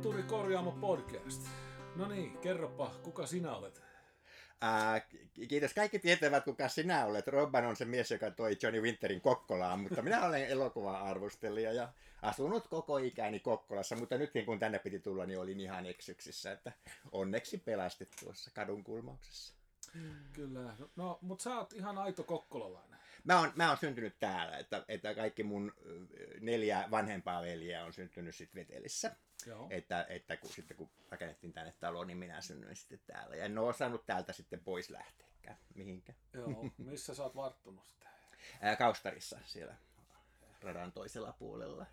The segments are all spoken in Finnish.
Kulttuuri Korjaamo podcast. No niin, kerropa, kuka sinä olet? Ää, kiitos. Kaikki tietävät, kuka sinä olet. Robban on se mies, joka toi Johnny Winterin Kokkolaan, mutta minä olen elokuva-arvostelija ja asunut koko ikäni Kokkolassa, mutta nyt kun tänne piti tulla, niin olin ihan eksyksissä, että onneksi pelastit tuossa kadun kulmauksessa. Kyllä, no, no mutta sä oot ihan aito kokkolalainen. Mä oon, mä oon syntynyt täällä, että, että kaikki mun neljä vanhempaa veljeä on syntynyt sitten Vetelissä. Joo. Että, että kun, sitten kun rakennettiin tänne taloon, niin minä synnyin sitten täällä. Ja en ole osannut täältä sitten pois lähteäkään mihinkään. Joo, missä sä oot varttunut sitten? Kaustarissa siellä radan toisella puolella.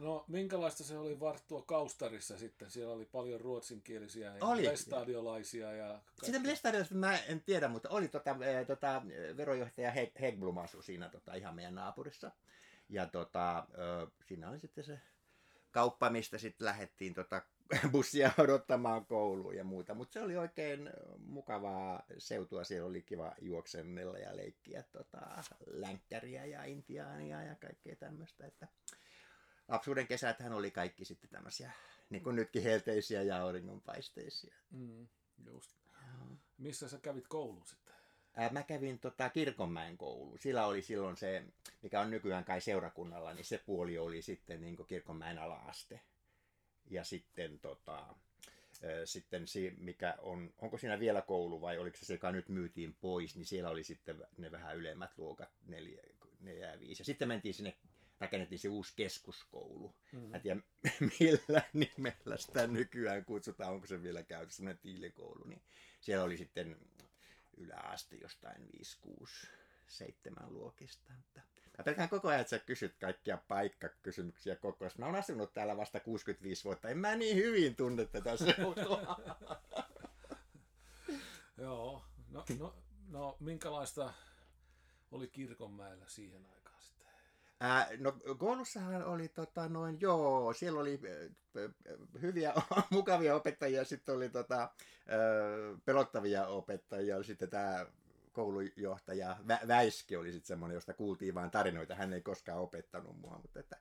No, minkälaista se oli varttua Kaustarissa sitten? Siellä oli paljon ruotsinkielisiä ja oli. lestadiolaisia. Ja Sitten lestadiolaisia mä en tiedä, mutta oli tota, e, tota, verojohtaja Hegblom asui siinä tota, ihan meidän naapurissa. Ja tota, siinä oli sitten se kauppa, mistä sitten lähdettiin tota bussia odottamaan kouluun ja muuta. Mutta se oli oikein mukavaa seutua. Siellä oli kiva juoksennella ja leikkiä tota, länkkäriä ja intiaania ja kaikkea tämmöistä. Että lapsuuden kesäthän oli kaikki sitten tämmöisiä, niin kuin nytkin helteisiä ja auringonpaisteisia. Mm, just. Missä sä kävit koulun sitten? Ää, mä kävin tota, Kirkonmäen koulu. Sillä oli silloin se, mikä on nykyään kai seurakunnalla, niin se puoli oli sitten niin Kirkonmäen ala-aste. Ja sitten tota, sitten se, mikä on, onko siinä vielä koulu vai oliko se se, joka nyt myytiin pois, niin siellä oli sitten ne vähän ylemmät luokat, neljä, neljä ja viisi. Ja sitten mentiin sinne rakennettiin se uusi keskuskoulu. Mm. Mä en tiedä, millä nimellä sitä nykyään kutsutaan, onko se vielä käytössä, semmoinen tiilikoulu. Niin siellä oli sitten yläaste jostain 5, 6, 7 luokista. Mutta mä pelkään koko ajan, että sä kysyt kaikkia paikkakysymyksiä koko ajan. Mä oon asunut täällä vasta 65 vuotta. En mä niin hyvin tunne tätä seutua. Joo. No, no, no, minkälaista oli Kirkonmäellä siihen aikaan? Ää, no koulussahan oli tota noin, joo, siellä oli hyviä, mukavia opettajia, sitten oli tota, pelottavia opettajia, sitten tämä koulujohtaja Vä- Väiski oli sitten semmoinen, josta kuultiin vain tarinoita, hän ei koskaan opettanut mua, mutta että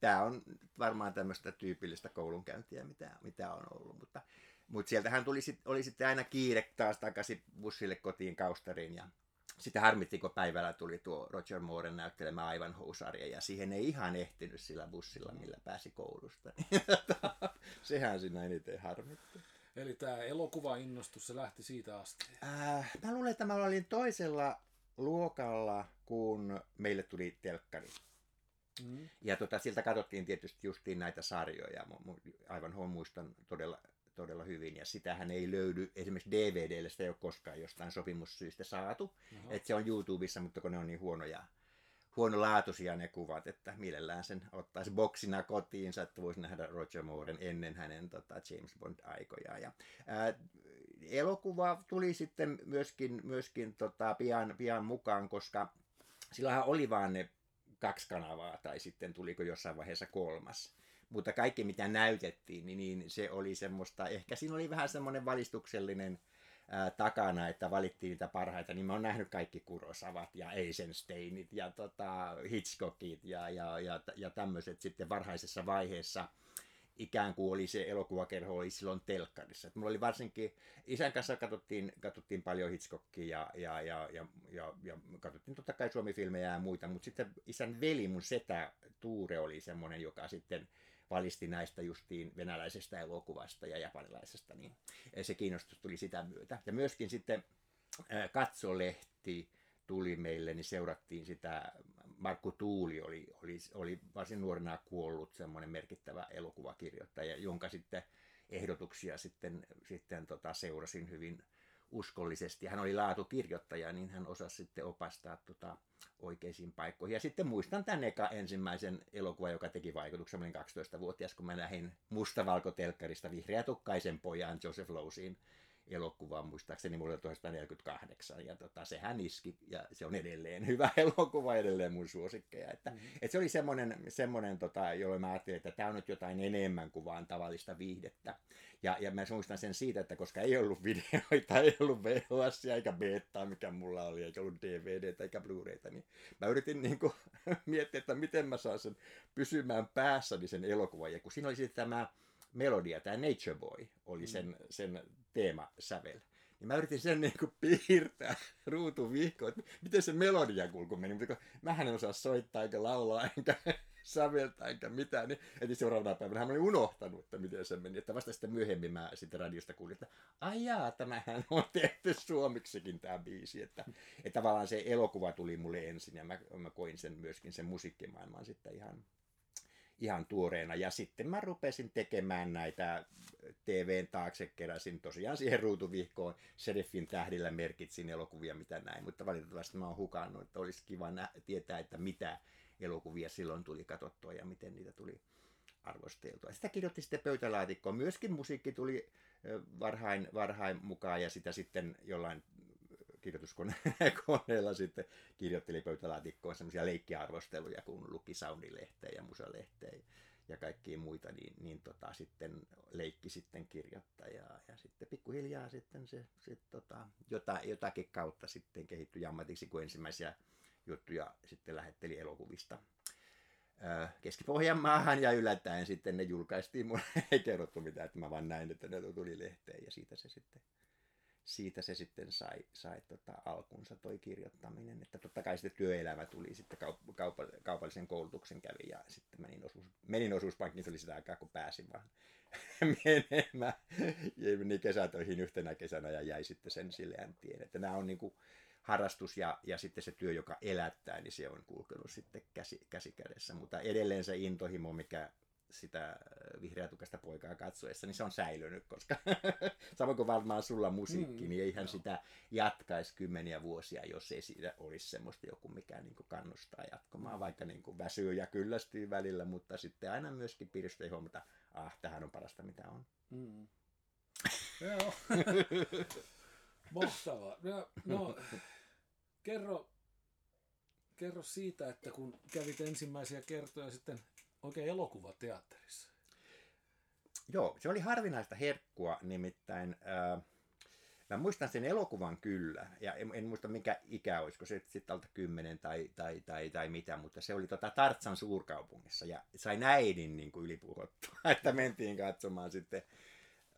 tämä on varmaan tämmöistä tyypillistä koulunkäyntiä, mitä, mitä on ollut, mutta, mutta sieltähän tuli sit, oli sitten aina kiire taas takaisin bussille kotiin Kaustariin ja sitten harmitti, kun päivällä tuli tuo Roger Mooren näyttelemä aivan housarja, ja siihen ei ihan ehtinyt sillä bussilla, millä pääsi koulusta. Sehän siinä eniten harmitti. Eli tämä elokuva-innostus, se lähti siitä asti? Äh, mä luulen, että mä olin toisella luokalla, kun meille tuli telkkari. Mm. Ja tota, siltä katsottiin tietysti justiin näitä sarjoja. Aivan muistan todella todella hyvin, ja sitähän ei löydy, esimerkiksi DVDlle sitä ei ole koskaan jostain sopimussyistä saatu, että se on YouTubessa, mutta kun ne on niin huonoja, huonolaatuisia ne kuvat, että mielellään sen ottaisi boksina kotiinsa, että voisi nähdä Roger Mooren ennen hänen tota, James Bond-aikojaan. Ja, ää, elokuva tuli sitten myöskin, myöskin tota, pian, pian mukaan, koska sillähän oli vaan ne kaksi kanavaa, tai sitten tuliko jossain vaiheessa kolmas mutta kaikki mitä näytettiin, niin, niin se oli semmoista, ehkä siinä oli vähän semmoinen valistuksellinen ää, takana, että valittiin niitä parhaita, niin mä oon nähnyt kaikki Kurosavat ja Eisensteinit ja tota, Hitchcockit ja, ja, ja, ja tämmöiset sitten varhaisessa vaiheessa ikään kuin oli se elokuvakerho oli silloin telkkarissa. Et mulla oli varsinkin, isän kanssa katsottiin, katsottiin paljon Hitchcockia ja, ja, ja, ja, ja, ja katsottiin totta kai Suomi-filmejä ja muita, mutta sitten isän veli, mun setä Tuure oli semmoinen, joka sitten valisti näistä justiin venäläisestä elokuvasta ja japanilaisesta, niin se kiinnostus tuli sitä myötä. Ja myöskin sitten katsolehti tuli meille, niin seurattiin sitä, Markku Tuuli oli, oli, oli varsin nuorena kuollut semmoinen merkittävä elokuvakirjoittaja, jonka sitten ehdotuksia sitten, sitten tota, seurasin hyvin uskollisesti. Hän oli laatukirjoittaja, niin hän osasi sitten opastaa tota oikeisiin paikkoihin. Ja sitten muistan tämän eka ensimmäisen elokuvan, joka teki vaikutuksen. Olin 12-vuotias, kun mä lähdin mustavalkotelkkarista vihreätukkaisen pojan Joseph Lowsin elokuva, muistaakseni vuodelta 1948, ja tota, sehän iski, ja se on edelleen hyvä elokuva, edelleen mun suosikkeja. Että, mm-hmm. et se oli semmoinen, semmoinen tota, jolloin mä ajattelin, että tämä on nyt jotain enemmän kuin vaan tavallista viihdettä. Ja, ja mä muistan sen siitä, että koska ei ollut videoita, ei ollut VHS eikä beta, mikä mulla oli, eikä ollut DVD eikä Blu-rayta, niin mä yritin niin kuin, miettiä, että miten mä saan sen pysymään päässäni sen elokuvan. Ja kun siinä oli sitten tämä melodia, tämä Nature Boy oli sen, mm. sen teemasävel. Niin mä yritin sen niin kuin piirtää ruutuvihkoon, että miten se melodia kulku meni, mutta mähän en osaa soittaa eikä laulaa enkä säveltää enkä mitään, niin heti seuraavana päivänä mä olin unohtanut, että miten se meni. Että vasta sitten myöhemmin mä sitten radiosta kuulin, että ai jaa, tämähän on tehty suomiksikin tämä biisi. Että, että tavallaan se elokuva tuli mulle ensin ja mä, mä koin sen myöskin sen musiikkimaailman sitten ihan, ihan tuoreena. Ja sitten mä rupesin tekemään näitä TVn taakse, keräsin tosiaan siihen ruutuvihkoon Sheriffin tähdillä merkitsin elokuvia, mitä näin, mutta valitettavasti mä oon hukannut, että olisi kiva nä- tietää, että mitä elokuvia silloin tuli katsottua ja miten niitä tuli arvosteltua. Sitä kirjoitti sitten pöytälaatikkoon. Myöskin musiikki tuli varhain, varhain mukaan ja sitä sitten jollain kirjoituskoneella sitten kirjoitteli pöytälaatikkoon semmoisia leikkiarvosteluja, kun luki Soundilehteä ja Musalehteä ja kaikkia muita, niin, niin tota, sitten leikki sitten kirjoittajaa ja sitten pikkuhiljaa sitten se sit, tota, jota, jotakin kautta sitten kehittyi ammatiksi, kun ensimmäisiä juttuja sitten lähetteli elokuvista Keski-Pohjanmaahan ja yllättäen sitten ne julkaistiin. Mulle ei kerrottu mitään, että mä vaan näin, että ne tuli lehteen ja siitä se sitten, siitä se sitten sai, sai tota alkunsa toi kirjoittaminen. Että totta kai sitten työelämä tuli sitten kaup- kaup- kaupallisen koulutuksen kävi ja sitten menin, osuus, menin osuuspankkiin, se oli sitä aikaa kun pääsin vaan menemään. Ja menin kesätöihin yhtenä kesänä ja jäi sitten sen silleen tien. Että nämä on niin kuin, harrastus ja, ja sitten se työ, joka elättää, niin se on kulkenut sitten käsi, käsi kädessä. Mutta edelleen se intohimo, mikä sitä äh, vihreätukasta poikaa katsoessa, niin se on säilynyt, koska samoin kuin varmaan sulla musiikki, mm, niin eihän joo. sitä jatkaisi kymmeniä vuosia, jos ei siinä olisi semmoista joku, mikä niin kuin kannustaa jatkamaan, mm. vaikka niin kuin väsyy ja kyllästyy välillä, mutta sitten aina myöskin piristää huomata, ah, tähän on parasta mitä on. Mm. Joo. Mahtavaa. No, no, kerro, kerro siitä, että kun kävit ensimmäisiä kertoja sitten oikein elokuvateatterissa. Joo, se oli harvinaista herkkua, nimittäin äh, mä muistan sen elokuvan kyllä, ja en, en muista mikä ikä olisiko se sitten alta kymmenen tai, tai, tai, tai mitä, mutta se oli tota Tartsan suurkaupungissa, ja sai näidin niin ylipuhottua, että mentiin katsomaan sitten,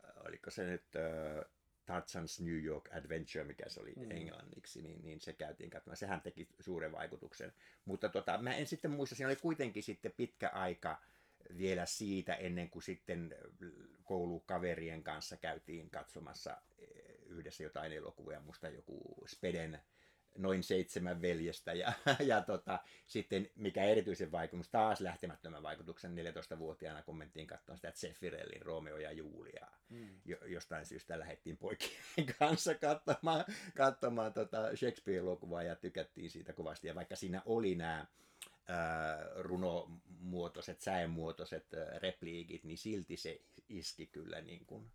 äh, oliko se nyt äh, Tarzan's New York Adventure, mikä se oli mm. englanniksi, niin, niin se käytiin katsomaan. Sehän teki suuren vaikutuksen. Mutta tota, mä en sitten muista, siinä oli kuitenkin sitten pitkä aika vielä siitä ennen kuin sitten koulukaverien kanssa käytiin katsomassa eh, yhdessä jotain elokuvia. Musta joku Speden noin seitsemän veljestä ja, ja tota, sitten mikä erityisen vaikutus, taas lähtemättömän vaikutuksen 14-vuotiaana, kun mentiin katsomaan sitä Zeffirellin Romeo ja Julia. Mm. Jo, jostain syystä lähdettiin poikien kanssa katsomaan, katsomaan tota Shakespeare-elokuvaa ja tykättiin siitä kovasti. Ja vaikka siinä oli nämä runomuotoiset, säemuotoiset repliikit, niin silti se iski kyllä niin kuin,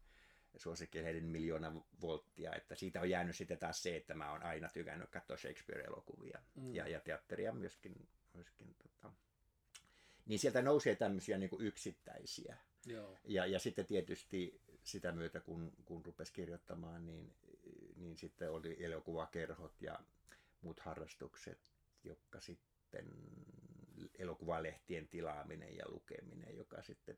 suosikkeleiden miljoona volttia, että siitä on jäänyt sitten taas se, että mä oon aina tykännyt katsoa Shakespeare-elokuvia mm. ja, ja teatteria myöskin. myöskin tota. Niin sieltä nousee tämmöisiä niin kuin yksittäisiä. Joo. Ja, ja sitten tietysti sitä myötä, kun, kun rupesi kirjoittamaan, niin, niin sitten oli elokuvakerhot ja muut harrastukset, jotka sitten elokuvalehtien tilaaminen ja lukeminen, joka sitten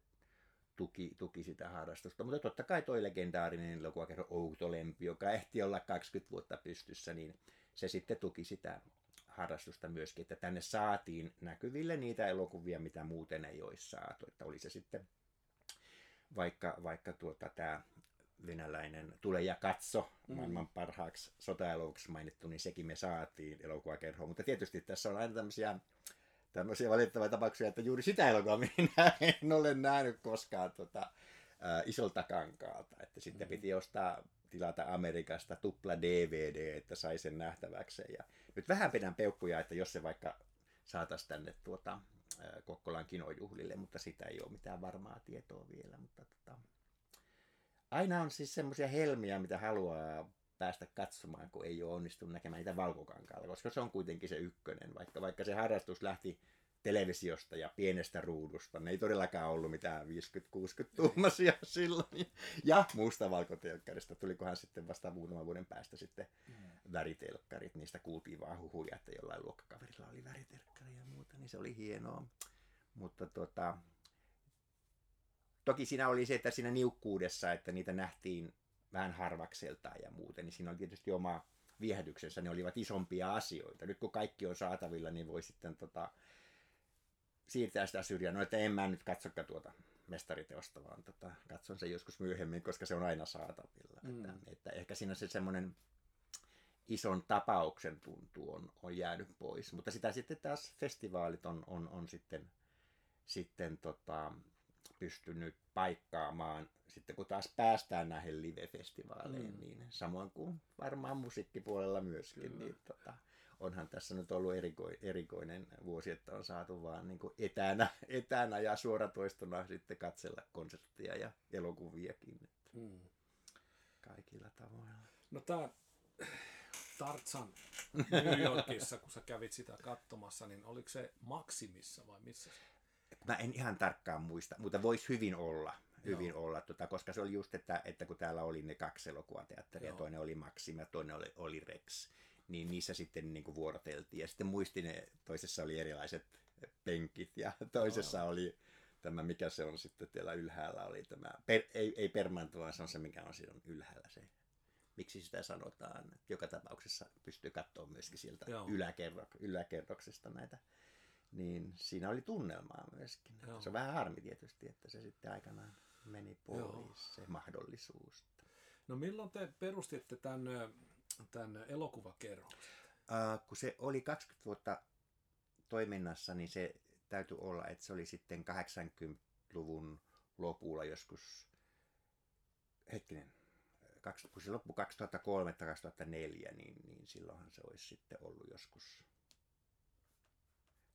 tuki, tuki sitä harrastusta. Mutta totta kai toi legendaarinen elokuvakerho Outolempi, joka ehti olla 20 vuotta pystyssä, niin se sitten tuki sitä harrastusta myöskin, että tänne saatiin näkyville niitä elokuvia, mitä muuten ei olisi saatu. Että oli se sitten vaikka, vaikka tuota, tämä venäläinen Tule ja katso, mm. maailman parhaaksi sotaelokuvaksi mainittu, niin sekin me saatiin elokuvakerhoon. Mutta tietysti tässä on aina tämmöisiä tämmöisiä valitettavia tapauksia, että juuri sitä elokuvaa minä en ole nähnyt koskaan tota, ä, isolta kankaalta. Että sitten mm-hmm. piti ostaa tilata Amerikasta tupla DVD, että sai sen nähtäväkseen. Ja nyt vähän pidän peukkuja, että jos se vaikka saataisiin tänne tuota, Kokkolan kinojuhlille, mutta sitä ei ole mitään varmaa tietoa vielä. Mutta tota, aina on siis semmoisia helmiä, mitä haluaa päästä katsomaan, kun ei ole onnistunut näkemään niitä valkokankaalla, koska se on kuitenkin se ykkönen, vaikka, vaikka se harrastus lähti televisiosta ja pienestä ruudusta. Ne ei todellakaan ollut mitään 50-60 tuumasia silloin. Ja muusta valkotelkkarista. Tulikohan sitten vasta muutaman vuoden päästä sitten mm. väritelkkarit. Niistä kuultiin vaan huhuja, että jollain luokkakaverilla oli väritelkkari ja muuta. Niin se oli hienoa. Mutta tota, toki siinä oli se, että siinä niukkuudessa, että niitä nähtiin vähän harvakseltaan ja muuten, niin siinä oli tietysti oma viehätyksensä, ne olivat isompia asioita. Nyt kun kaikki on saatavilla, niin voi sitten tota, siirtää sitä syrjään. No, että en mä nyt katsokaan tuota mestariteosta, vaan tota, katson sen joskus myöhemmin, koska se on aina saatavilla. Mm. Että, että ehkä siinä se semmoinen ison tapauksen tuntu on, on jäänyt pois. Mutta sitä sitten taas festivaalit on, on, on sitten, sitten tota, pystynyt paikkaamaan sitten kun taas päästään näihin live-festivaaleihin, mm. niin samoin kuin varmaan musiikkipuolella myöskin, Kyllä. niin tota, onhan tässä nyt ollut eriko, erikoinen vuosi, että on saatu vaan niin kuin etänä, etänä ja suoratoistona sitten katsella konserttia ja elokuviakin. Että mm. Kaikilla tavoilla. No tämä Tartsan New Yorkissa, kun sä kävit sitä katsomassa, niin oliko se Maksimissa vai missä se? Mä en ihan tarkkaan muista, mutta voisi hyvin olla hyvin Joo. olla, tota, koska se oli just, että, että kun täällä oli ne kaksi elokuvateatteria, Joo. toinen oli Maxim ja toinen oli, oli Rex, niin niissä sitten niin kuin vuoroteltiin. Ja sitten muistin, ne, toisessa oli erilaiset penkit ja toisessa Joo. oli tämä, mikä se on sitten siellä ylhäällä, oli tämä, per, ei, ei permanto, vaan se on se, mikä on siinä ylhäällä se miksi sitä sanotaan. Joka tapauksessa pystyy katsoa myöskin sieltä yläkerro, yläkerroksesta näitä. Niin siinä oli tunnelmaa myöskin. Joo. Se on vähän harmi tietysti, että se sitten aikanaan meni pois, Joo. se mahdollisuus. No milloin te perustitte tämän, tämän elokuvakerhon? Uh, kun se oli 20 vuotta toiminnassa, niin se täytyy olla, että se oli sitten 80-luvun lopulla joskus, hetkinen, kun se loppui 2003-2004, niin, niin silloinhan se olisi sitten ollut joskus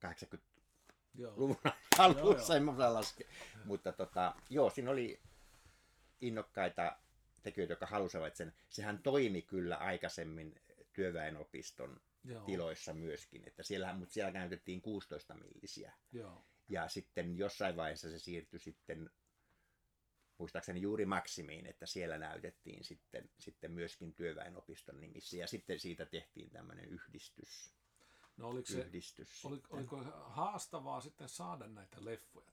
80-luvun alussa, en mä laske. Mutta tota, joo, siinä oli innokkaita tekijöitä, jotka halusivat sen. Sehän toimi kyllä aikaisemmin työväenopiston Joo. tiloissa myöskin, että siellä, mutta siellä käytettiin 16 millisiä. Joo. Ja sitten jossain vaiheessa se siirtyi sitten muistaakseni juuri Maksimiin, että siellä näytettiin sitten, sitten myöskin työväenopiston nimissä ja sitten siitä tehtiin tämmöinen yhdistys. No oliko, se, yhdistys oli, oliko haastavaa sitten saada näitä leffoja?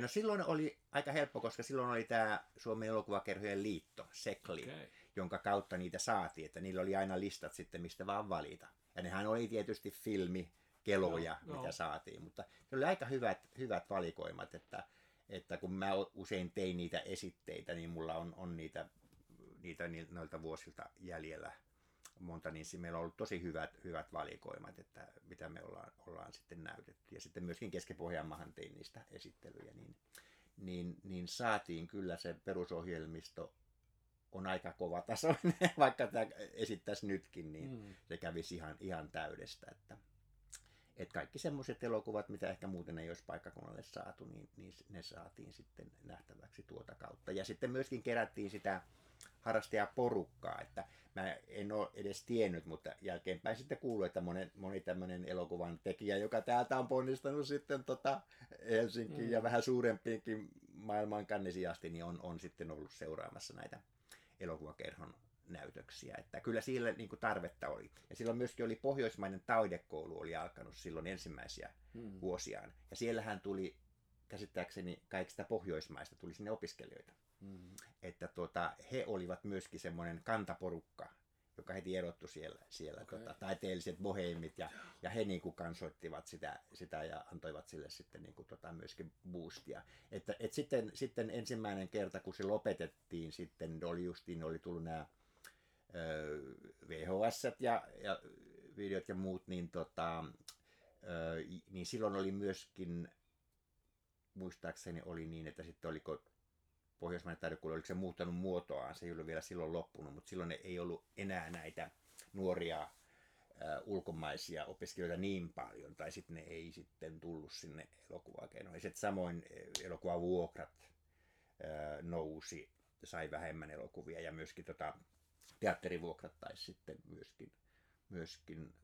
No silloin oli aika helppo, koska silloin oli tämä Suomen elokuvakerhojen liitto, SEKLI, okay. jonka kautta niitä saatiin, että niillä oli aina listat sitten, mistä vaan valita. Ja nehän oli tietysti filmi, keloja, no, mitä no. saatiin, mutta se oli aika hyvät, hyvät valikoimat, että, että kun mä usein tein niitä esitteitä, niin mulla on, on niitä, niitä noilta vuosilta jäljellä monta, niin meillä on ollut tosi hyvät, hyvät valikoimat, että mitä me ollaan, ollaan sitten näytetty. Ja sitten myöskin Keski-Pohjanmaahan tein niistä esittelyjä, niin, niin, niin saatiin kyllä se perusohjelmisto on aika kova taso, vaikka tämä esittäisi nytkin, niin mm. se kävisi ihan, ihan täydestä. Että, että kaikki semmoiset elokuvat, mitä ehkä muuten ei olisi paikkakunnalle saatu, niin, niin ne saatiin sitten nähtäväksi tuota kautta. Ja sitten myöskin kerättiin sitä harrastajaporukkaa, että mä en ole edes tiennyt, mutta jälkeenpäin sitten kuuluu, että moni, moni tämmöinen elokuvan tekijä, joka täältä on ponnistanut sitten tota Helsinkiin mm. ja vähän suurempiinkin maailman kannisiin asti, niin on, on sitten ollut seuraamassa näitä elokuvakerhon näytöksiä. Että kyllä sille niin kuin tarvetta oli. Ja silloin myöskin oli pohjoismainen taidekoulu oli alkanut silloin ensimmäisiä mm. vuosiaan. Ja siellähän tuli käsittääkseni kaikista pohjoismaista tuli sinne opiskelijoita. Mm. Että tuota, he olivat myöskin semmoinen kantaporukka, joka heti erottu siellä, siellä okay. tota, taiteelliset boheimit ja, ja he niin kuin kansoittivat sitä, sitä ja antoivat sille sitten niin kuin, tota, myöskin boostia. Että, et sitten, sitten ensimmäinen kerta, kun se lopetettiin, sitten oli justiin, oli tullut nämä VHS ja, ja videot ja muut, niin, tota, ö, niin silloin oli myöskin, muistaakseni oli niin, että sitten oliko pohjoismainen taidekoulu, oliko se muuttanut muotoaan, se ei ollut vielä silloin loppunut, mutta silloin ei ollut enää näitä nuoria äh, ulkomaisia opiskelijoita niin paljon, tai sitten ne ei sitten tullut sinne elokuvakeinoihin. Sitten samoin elokuvavuokrat äh, nousi, sai vähemmän elokuvia, ja myöskin tota, teatterivuokrat taisi sitten myöskin, myöskin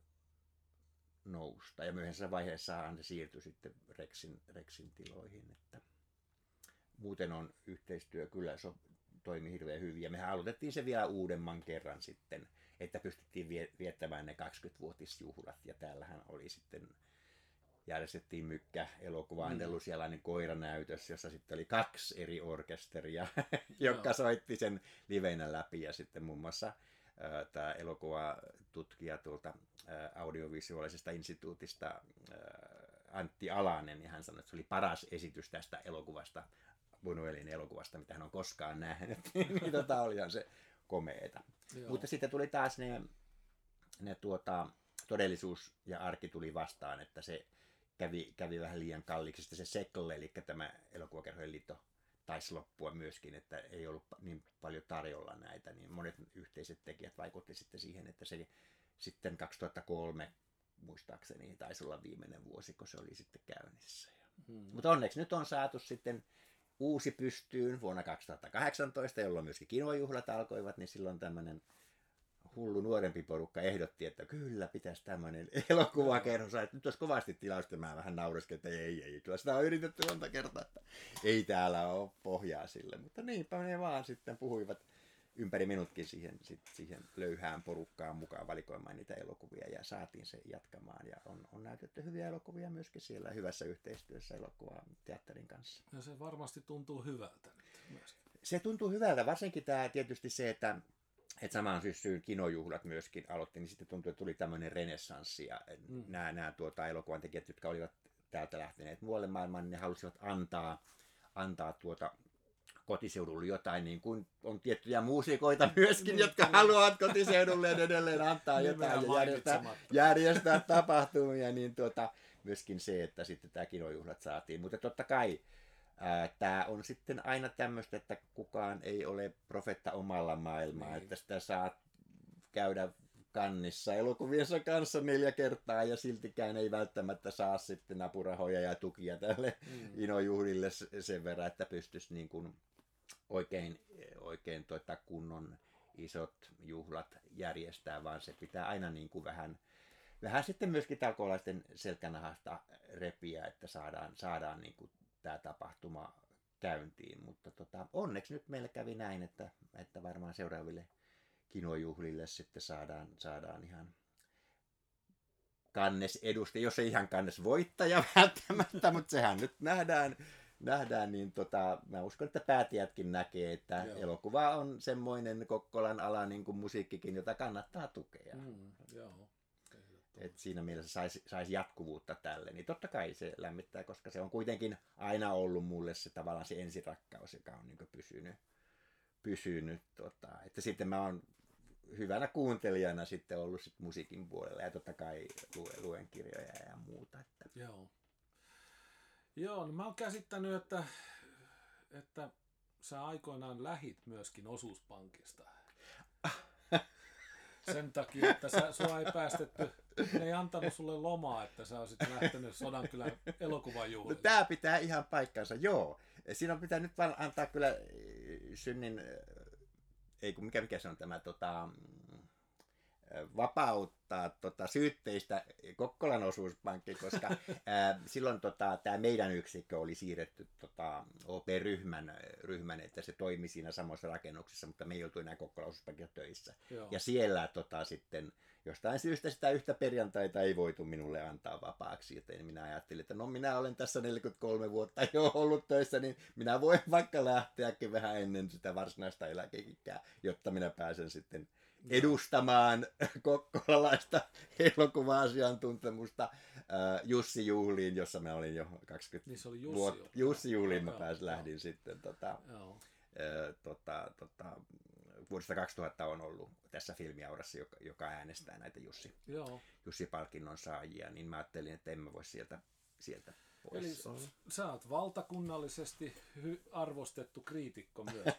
nousta. Ja myöhemmässä vaiheessahan se siirtyi sitten Rexin, Rexin tiloihin. Että muuten on yhteistyö kyllä so, toimi hirveän hyvin. Ja mehän aloitettiin se vielä uudemman kerran sitten, että pystyttiin viettämään ne 20-vuotisjuhlat. Ja täällähän oli sitten järjestettiin mykkä elokuvaantelu mm. siellä niin koiranäytös, jossa sitten oli kaksi eri orkesteria, jotka soitti sen liveinä läpi ja sitten muun muassa tämä elokuvatutkija tuolta audiovisuaalisesta instituutista Antti Alanen, ja hän sanoi, että se oli paras esitys tästä elokuvasta, Buñuelin elokuvasta, mitä hän on koskaan nähnyt. niin tota olihan se komeeta. Joo. Mutta sitten tuli taas ne, ne tuota, todellisuus ja arki tuli vastaan, että se kävi, kävi vähän liian kalliiksi. Sitten se Sekle, eli tämä elokuvakerhojen liitto, taisi loppua myöskin, että ei ollut niin paljon tarjolla näitä, niin monet yhteiset tekijät vaikutti sitten siihen, että se sitten 2003 muistaakseni taisi olla viimeinen vuosi, kun se oli sitten käynnissä. Hmm. Mutta onneksi nyt on saatu sitten uusi pystyyn vuonna 2018, jolloin myöskin kinojuhlat alkoivat, niin silloin tämmöinen hullu nuorempi porukka ehdotti, että kyllä pitäisi tämmöinen elokuvakerho saada. Nyt olisi kovasti tilausta, mä vähän naureskin, että ei, ei, kyllä sitä on yritetty monta kertaa, että ei täällä ole pohjaa sille. Mutta niinpä ne vaan sitten puhuivat ympäri minutkin siihen, sit, siihen löyhään porukkaan mukaan valikoimaan niitä elokuvia ja saatiin se jatkamaan. Ja on, on näytetty hyviä elokuvia myöskin siellä hyvässä yhteistyössä teatterin kanssa. Ja se varmasti tuntuu hyvältä nyt myöskin. Se tuntuu hyvältä, varsinkin tämä tietysti se, että että samaan syssyyn kinojuhlat myöskin aloitti, niin sitten tuntui, että tuli tämmöinen renessanssi ja mm. nämä, nämä tuota, elokuvan tekijät, jotka olivat täältä lähteneet muualle maailmaan, niin ne halusivat antaa, antaa tuota kotiseudulle jotain, niin kuin on tiettyjä muusikoita myöskin, jotka haluavat kotiseudulle edelleen antaa jotain ja järjestää, järjestää tapahtumia, niin tuota, myöskin se, että sitten tämä kinojuhlat saatiin. Mutta totta kai Tämä on sitten aina tämmöistä, että kukaan ei ole profetta omalla maailmaa, niin. että sitä saa käydä kannissa elokuviensa kanssa neljä kertaa ja siltikään ei välttämättä saa sitten apurahoja ja tukia tälle mm. inojuhlille sen verran, että pystyisi niin kuin oikein, oikein tuota kunnon isot juhlat järjestää, vaan se pitää aina niin kuin vähän, vähän sitten myöskin talkoolaisten selkänahasta repiä, että saadaan, saadaan niin kuin tämä tapahtuma käyntiin. Mutta tota, onneksi nyt meillä kävi näin, että, että varmaan seuraaville kinojuhlille sitten saadaan, saadaan ihan kannes edustaja, jos ei ihan kannes voittaja välttämättä, mutta sehän nyt nähdään, nähdään niin tota, mä uskon, että päätiätkin näkee, että joo. elokuva on semmoinen Kokkolan ala niin kuin musiikkikin, jota kannattaa tukea. Mm, joo että siinä mielessä saisi sais jatkuvuutta tälle, niin totta kai se lämmittää, koska se on kuitenkin aina ollut mulle se tavallaan se ensirakkaus, joka on niin pysynyt, pysynyt tota, että sitten mä oon hyvänä kuuntelijana sitten ollut sit musiikin puolella ja totta kai luen, luen kirjoja ja muuta. Että. Joo. Joo, no mä oon käsittänyt, että, että sä aikoinaan lähit myöskin osuuspankista. Sen takia, että sä, sua ei päästetty ne ei antanut sulle lomaa, että sä olisit lähtenyt Sodankylän elokuvajuhlille. No, tämä pitää ihan paikkansa, joo. Siinä pitää nyt vaan antaa kyllä äh, synnin, äh, ei kun mikä, mikä se on tämä tota, vapauttaa tota, syytteistä Kokkolan osuuspankki, koska ää, silloin tota, tämä meidän yksikkö oli siirretty tota, OP-ryhmän, ryhmän, että se toimi siinä samassa rakennuksessa, mutta me ei oltu enää Kokkolan osuuspankilla töissä. Joo. Ja siellä tota, sitten jostain syystä sitä yhtä perjantaita ei voitu minulle antaa vapaaksi, joten minä ajattelin, että no minä olen tässä 43 vuotta jo ollut töissä, niin minä voin vaikka lähteäkin vähän ennen sitä varsinaista eläkeikää, jotta minä pääsen sitten edustamaan kokkolalaista elokuva-asiantuntemusta äh, Jussi Juhliin, jossa mä olin jo 20 niin se oli Jussi, vuotta. Jussi Juhliin mä pääsin, lähdin sitten tota, joo. Äh, tota, tota, vuodesta 2000 on ollut tässä filmiaurassa, joka, joka äänestää näitä Jussi, Joo. Jussi-palkinnon saajia, niin mä ajattelin, että emme voi sieltä, sieltä pois. Eli sä oot valtakunnallisesti hy- arvostettu kriitikko myös.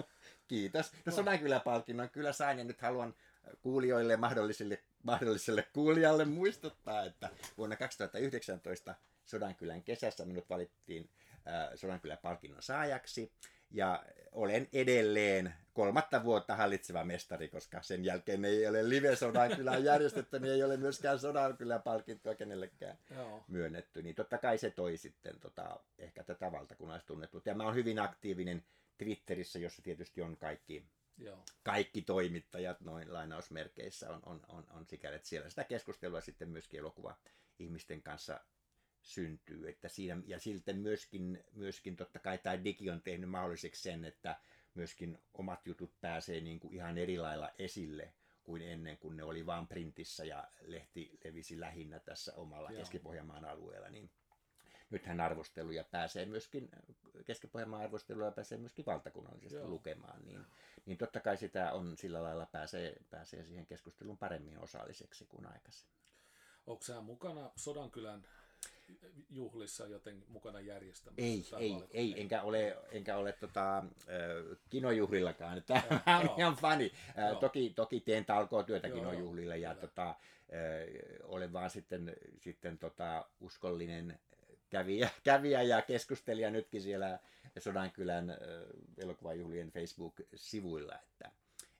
Kiitos. No, no. kyllä palkinnon kyllä sain ja nyt haluan kuulijoille ja mahdollisille, mahdolliselle kuulijalle muistuttaa, että vuonna 2019 Sodankylän kesässä minut valittiin äh, Sodankylän palkinnon saajaksi ja olen edelleen kolmatta vuotta hallitseva mestari, koska sen jälkeen ei ole live sodan kyllä järjestetty, niin ei ole myöskään sodan kyllä palkintoa kenellekään Joo. myönnetty. Niin totta kai se toi sitten tota, ehkä tätä valtakunnallistunnettuutta. Ja mä oon hyvin aktiivinen Twitterissä, jossa tietysti on kaikki, Joo. kaikki toimittajat noin lainausmerkeissä on, on, on, on sikäli, että siellä sitä keskustelua sitten myöskin elokuva ihmisten kanssa syntyy. Että siinä, ja sitten myöskin, myöskin totta kai tämä digi on tehnyt mahdolliseksi sen, että myöskin omat jutut pääsee niin kuin ihan eri lailla esille kuin ennen, kun ne oli vain printissä ja lehti levisi lähinnä tässä omalla Joo. Keski-Pohjanmaan alueella. Niin nythän arvosteluja pääsee myöskin, Keski-Pohjanmaan arvosteluja pääsee myöskin valtakunnallisesti Joo. lukemaan, niin, niin totta kai sitä on sillä lailla pääsee, pääsee siihen keskusteluun paremmin osalliseksi kuin aikaisemmin. Onko sä mukana Sodankylän juhlissa joten mukana järjestämässä? Ei, ei, ei, enkä ole, enkä ole tota, kinojuhlillakaan. Että olen ihan fani. toki, toki teen talkootyötä joo, kinojuhlilla ja tota, olen vaan sitten, sitten tota, uskollinen kävijä, kävijä ja keskustelija nytkin siellä Sodankylän elokuvajuhlien Facebook-sivuilla, että,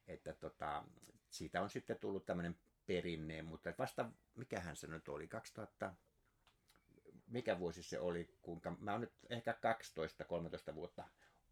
että tota, siitä on sitten tullut tämmöinen perinne, mutta vasta, mikähän se nyt oli, 2000, mikä vuosi se oli, kuinka, mä oon nyt ehkä 12-13 vuotta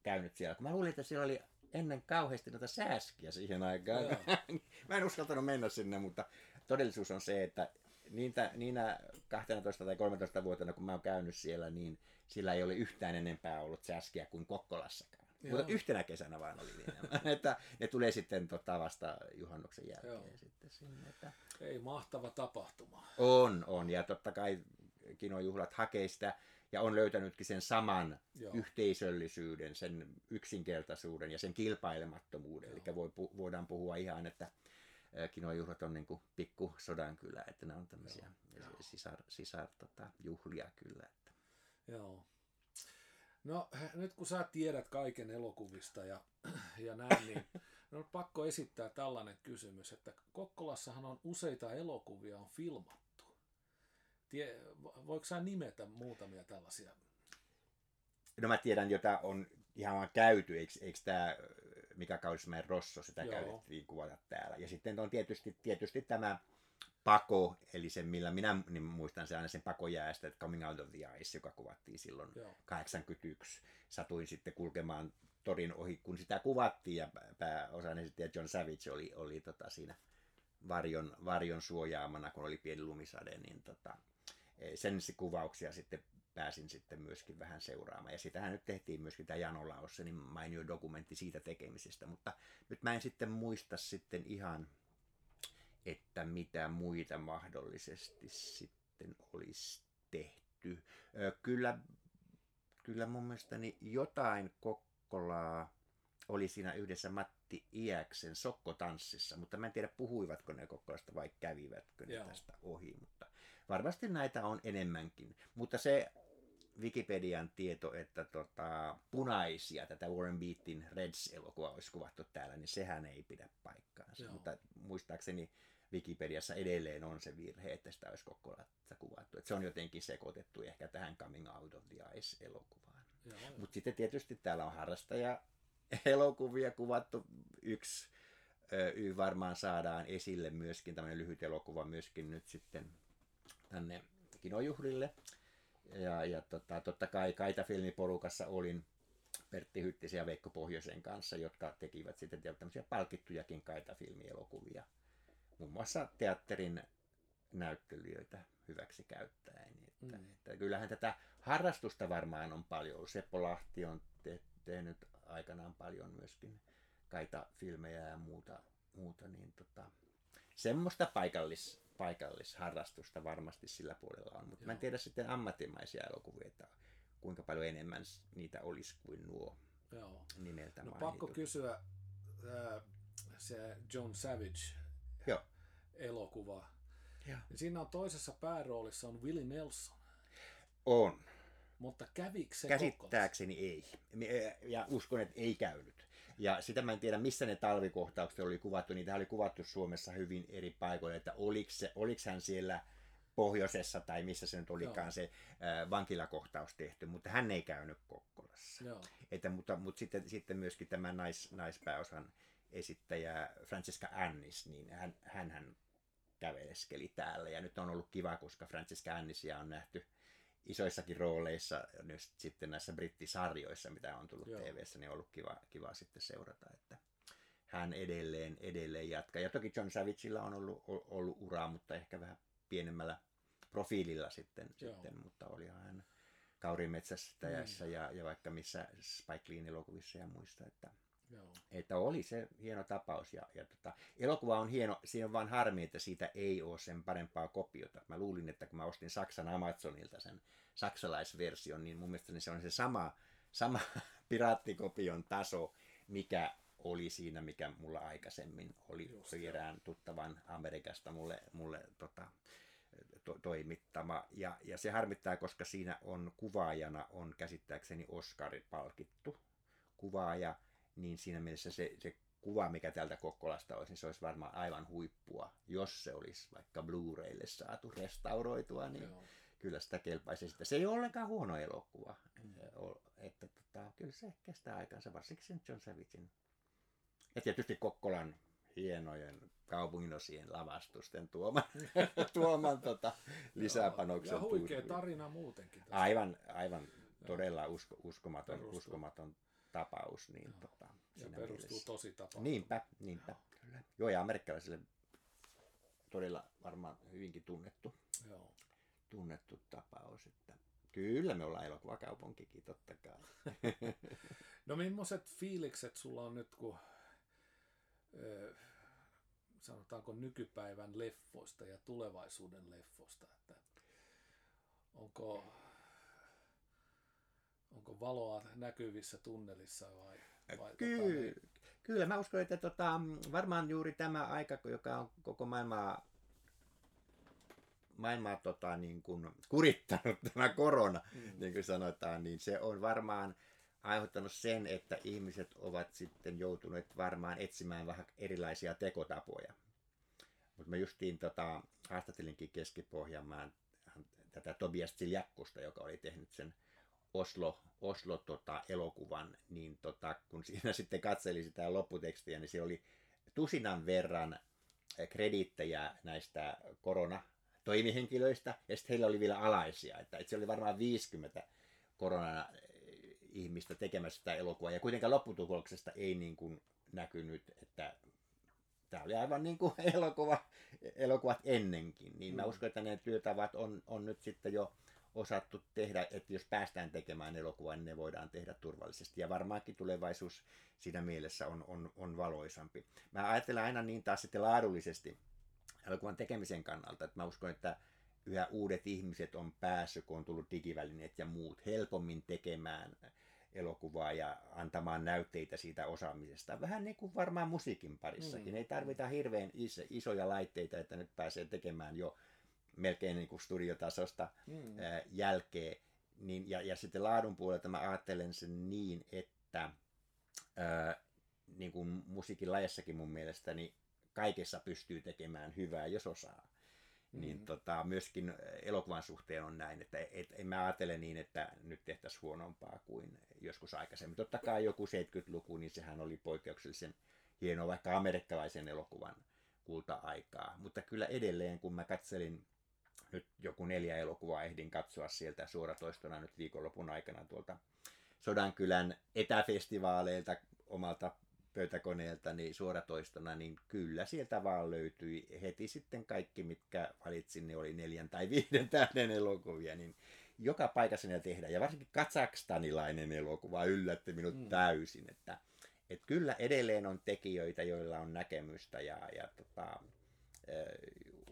käynyt siellä, kun mä luulin, että siellä oli ennen kauheasti noita sääskiä siihen aikaan. mä en uskaltanut mennä sinne, mutta todellisuus on se, että niinä, niinä 12 tai 13 vuotena, kun mä oon käynyt siellä, niin sillä ei ole yhtään enempää ollut sääskiä kuin Kokkolassakaan. Joo. Mutta yhtenä kesänä vaan oli niin, että ne tulee sitten tota vasta juhannuksen jälkeen Joo. sitten sinne. Että... Ei mahtava tapahtuma. On, on. Ja totta kai kinojuhlat hakee sitä ja on löytänytkin sen saman Joo. yhteisöllisyyden, sen yksinkertaisuuden ja sen kilpailemattomuuden. Joo. Eli voi, voidaan puhua ihan, että kinojuhlat on niin kuin pikku sodankylä, että ne on tämmöisiä Joo. sisar, sisar tota, juhlia kyllä. Että. Joo. No nyt kun sä tiedät kaiken elokuvista ja, ja näin, niin on pakko esittää tällainen kysymys, että Kokkolassahan on useita elokuvia on filmattu. Tie, voiko sä nimetä muutamia tällaisia? No mä tiedän, jota on ihan vaan käyty, eikö, eikö tämä Mika Kaurismäen Rosso, sitä Joo. käytettiin kuvata täällä. Ja sitten on tietysti, tietysti tämä Pako, eli sen millä minä niin muistan se aina sen pakojäästä, että Coming Out of the Ice, joka kuvattiin silloin Joo. 81. Satuin sitten kulkemaan torin ohi, kun sitä kuvattiin ja pääosan esittäjä John Savage oli, oli tota siinä varjon, varjon suojaamana, kun oli pieni lumisade, niin tota, sen kuvauksia sitten pääsin sitten myöskin vähän seuraamaan. Ja sitähän nyt tehtiin myöskin tämä Jano Laossenin mainio dokumentti siitä tekemisestä, mutta nyt mä en sitten muista sitten ihan, että mitä muita mahdollisesti sitten olisi tehty. Kyllä, kyllä mun mielestäni jotain Kokkolaa oli siinä yhdessä Matti Iäksen Sokkotanssissa, mutta mä en tiedä puhuivatko ne Kokkolasta vai kävivätkö ne Joo. tästä ohi, mutta varmasti näitä on enemmänkin. Mutta se Wikipedian tieto, että tota, punaisia, tätä Warren Beatin Reds-elokuvaa olisi kuvattu täällä, niin sehän ei pidä paikkaansa. Joo. Mutta muistaakseni Wikipediassa edelleen on se virhe, että sitä olisi Kokkolassa kuvattu. Että se on jotenkin sekoitettu ehkä tähän Coming Out of the Ice-elokuvaan. Mutta sitten tietysti täällä on harrastaja elokuvia kuvattu. Yksi y varmaan saadaan esille myöskin, tämmöinen lyhyt elokuva myöskin nyt sitten tänne kinojuhlille. Ja, ja tota, totta kai Kaita-filmiporukassa olin Pertti Hyttisen ja Veikko Pohjoisen kanssa, jotka tekivät sitten tämmöisiä palkittujakin Kaita-filmielokuvia. Muun muassa teatterin näyttelijöitä hyväksi käyttäen. Että, mm. että kyllähän tätä harrastusta varmaan on paljon. Seppo Lahti on te- tehnyt aikanaan paljon myöskin Kaita-filmejä ja muuta, muuta niin tota, semmoista paikallis, paikallisharrastusta varmasti sillä puolella on, mutta mä en tiedä sitten ammattimaisia elokuvia, että kuinka paljon enemmän niitä olisi kuin nuo Joo. nimeltä no, pakko kysyä äh, se John Savage Joo. elokuva. Joo. Siinä on toisessa pääroolissa on Willie Nelson. On. Mutta kävikö se Käsittääkseni ei. Ja uskon, että ei käynyt. Ja sitä mä en tiedä, missä ne talvikohtaukset oli kuvattu. Niitä oli kuvattu Suomessa hyvin eri paikoilla, että oliko, se, oliko hän siellä pohjoisessa tai missä se nyt olikaan Joo. se äh, vankilakohtaus tehty, mutta hän ei käynyt Kokkolassa. Joo. Että, mutta, mutta sitten, sitten myöskin tämä nais, naispääosan esittäjä Francesca Annis, niin hän, hän, hän käveleskeli täällä. Ja nyt on ollut kiva, koska Francesca Annisia on nähty isoissakin rooleissa nyt sitten näissä brittisarjoissa, mitä on tullut tv niin on ollut kiva, kiva sitten seurata, että hän edelleen, edelleen jatkaa. Ja toki John Savagella on ollut, ollut uraa, mutta ehkä vähän pienemmällä profiililla sitten, sitten mutta olihan hän Kaurimetsästäjässä mm. ja, ja vaikka missä Spike Leen elokuvissa ja muista, että, Joo. että oli se hieno tapaus. Ja, ja tota, elokuva on hieno, siinä on vaan harmi, että siitä ei ole sen parempaa kopiota. Mä luulin, että kun mä ostin Saksan Amazonilta sen saksalaisversion, niin mun mielestä se on se sama, sama piraattikopion taso, mikä oli siinä, mikä mulla aikaisemmin oli, Just, erään tuttavan Amerikasta mulle, mulle tota, to, toimittama. Ja, ja se harmittaa, koska siinä on kuvaajana on käsittääkseni Oscarin palkittu kuvaaja, niin siinä mielessä se, se kuva, mikä tältä Kokkolasta olisi, niin se olisi varmaan aivan huippua, jos se olisi vaikka Blu-raylle saatu restauroitua, niin Joo. kyllä sitä kelpaisi. Sitä. Se ei ole ollenkaan huono elokuva. Mm. Että, tota, kyllä se kestää aikansa, varsinkin sen John Savagein. Ja tietysti Kokkolan hienojen kaupunginosien lavastusten tuoman, tuoman tota, lisäpanoksen. Ja huikea tarina muutenkin. Tästä. Aivan, aivan todella usko, uskomaton, uskomaton tapaus. Niin, Joo. tota, ja perustuu mielessä. tosi tapahtumaan. Niinpä, niinpä. Joo. Kyllä. Joo, ja amerikkalaisille todella varmaan hyvinkin tunnettu, Joo. tunnettu tapaus. Että kyllä me ollaan elokuvakaupunkikin, totta kai. no millaiset fiilikset sulla on nyt, kun sanotaanko nykypäivän leffoista ja tulevaisuuden leffoista, että onko, onko valoa näkyvissä tunnelissa vai, vai kyllä, tota, kyllä, mä uskon, että tota, varmaan juuri tämä aika, joka on koko maailmaa maailmaa tota, niin kuin kurittanut tämä korona, mm. niin kuin sanotaan, niin se on varmaan aiheuttanut sen, että ihmiset ovat sitten joutuneet varmaan etsimään vähän erilaisia tekotapoja. Mutta mä justiin tota, haastattelinkin Keski-Pohjanmaan tätä Tobias Tiljakkusta, joka oli tehnyt sen Oslo, Oslo tota, elokuvan, niin tota, kun siinä sitten katseli sitä lopputekstiä, niin se oli tusinan verran krediittejä näistä korona toimihenkilöistä, ja sitten heillä oli vielä alaisia, että, että se oli varmaan 50 korona ihmistä tekemässä sitä elokuvaa. Ja kuitenkaan lopputuloksesta ei niin kuin näkynyt, että tämä oli aivan niin kuin elokuva, elokuvat ennenkin. Niin mm. mä uskon, että ne työtavat on, on nyt sitten jo osattu tehdä, että jos päästään tekemään elokuvaa, niin ne voidaan tehdä turvallisesti. Ja varmaankin tulevaisuus siinä mielessä on, on, on valoisampi. Mä ajattelen aina niin taas sitten laadullisesti elokuvan tekemisen kannalta, että mä uskon, että yhä uudet ihmiset on päässyt, kun on tullut digivälineet ja muut, helpommin tekemään elokuvaa ja antamaan näytteitä siitä osaamisesta. Vähän niin kuin varmaan musiikin parissakin. Mm. Ei tarvita hirveän iso, isoja laitteita, että nyt pääsee tekemään jo melkein niin kuin studiotasosta mm. ää, jälkeen. Niin, ja, ja sitten laadun puolelta mä ajattelen sen niin, että ää, niin kuin musiikin lajassakin mun mielestäni kaikessa pystyy tekemään hyvää, jos osaa. Niin mm. Niin tota, myöskin elokuvan suhteen on näin, että et, en mä ajattele niin, että nyt tehtäisiin huonompaa kuin joskus aikaisemmin. Totta kai joku 70-luku, niin sehän oli poikkeuksellisen hieno vaikka amerikkalaisen elokuvan kulta-aikaa. Mutta kyllä edelleen, kun mä katselin nyt joku neljä elokuvaa, ehdin katsoa sieltä suoratoistona nyt viikonlopun aikana tuolta Sodankylän etäfestivaaleilta omalta pöytäkoneelta niin suoratoistona, niin kyllä sieltä vaan löytyi heti sitten kaikki, mitkä valitsin, ne oli neljän tai viiden tähden elokuvia, niin joka paikassa ne tehdään. Ja varsinkin kazakstanilainen elokuva yllätti minut mm. täysin, että, että kyllä edelleen on tekijöitä, joilla on näkemystä ja, ja tota,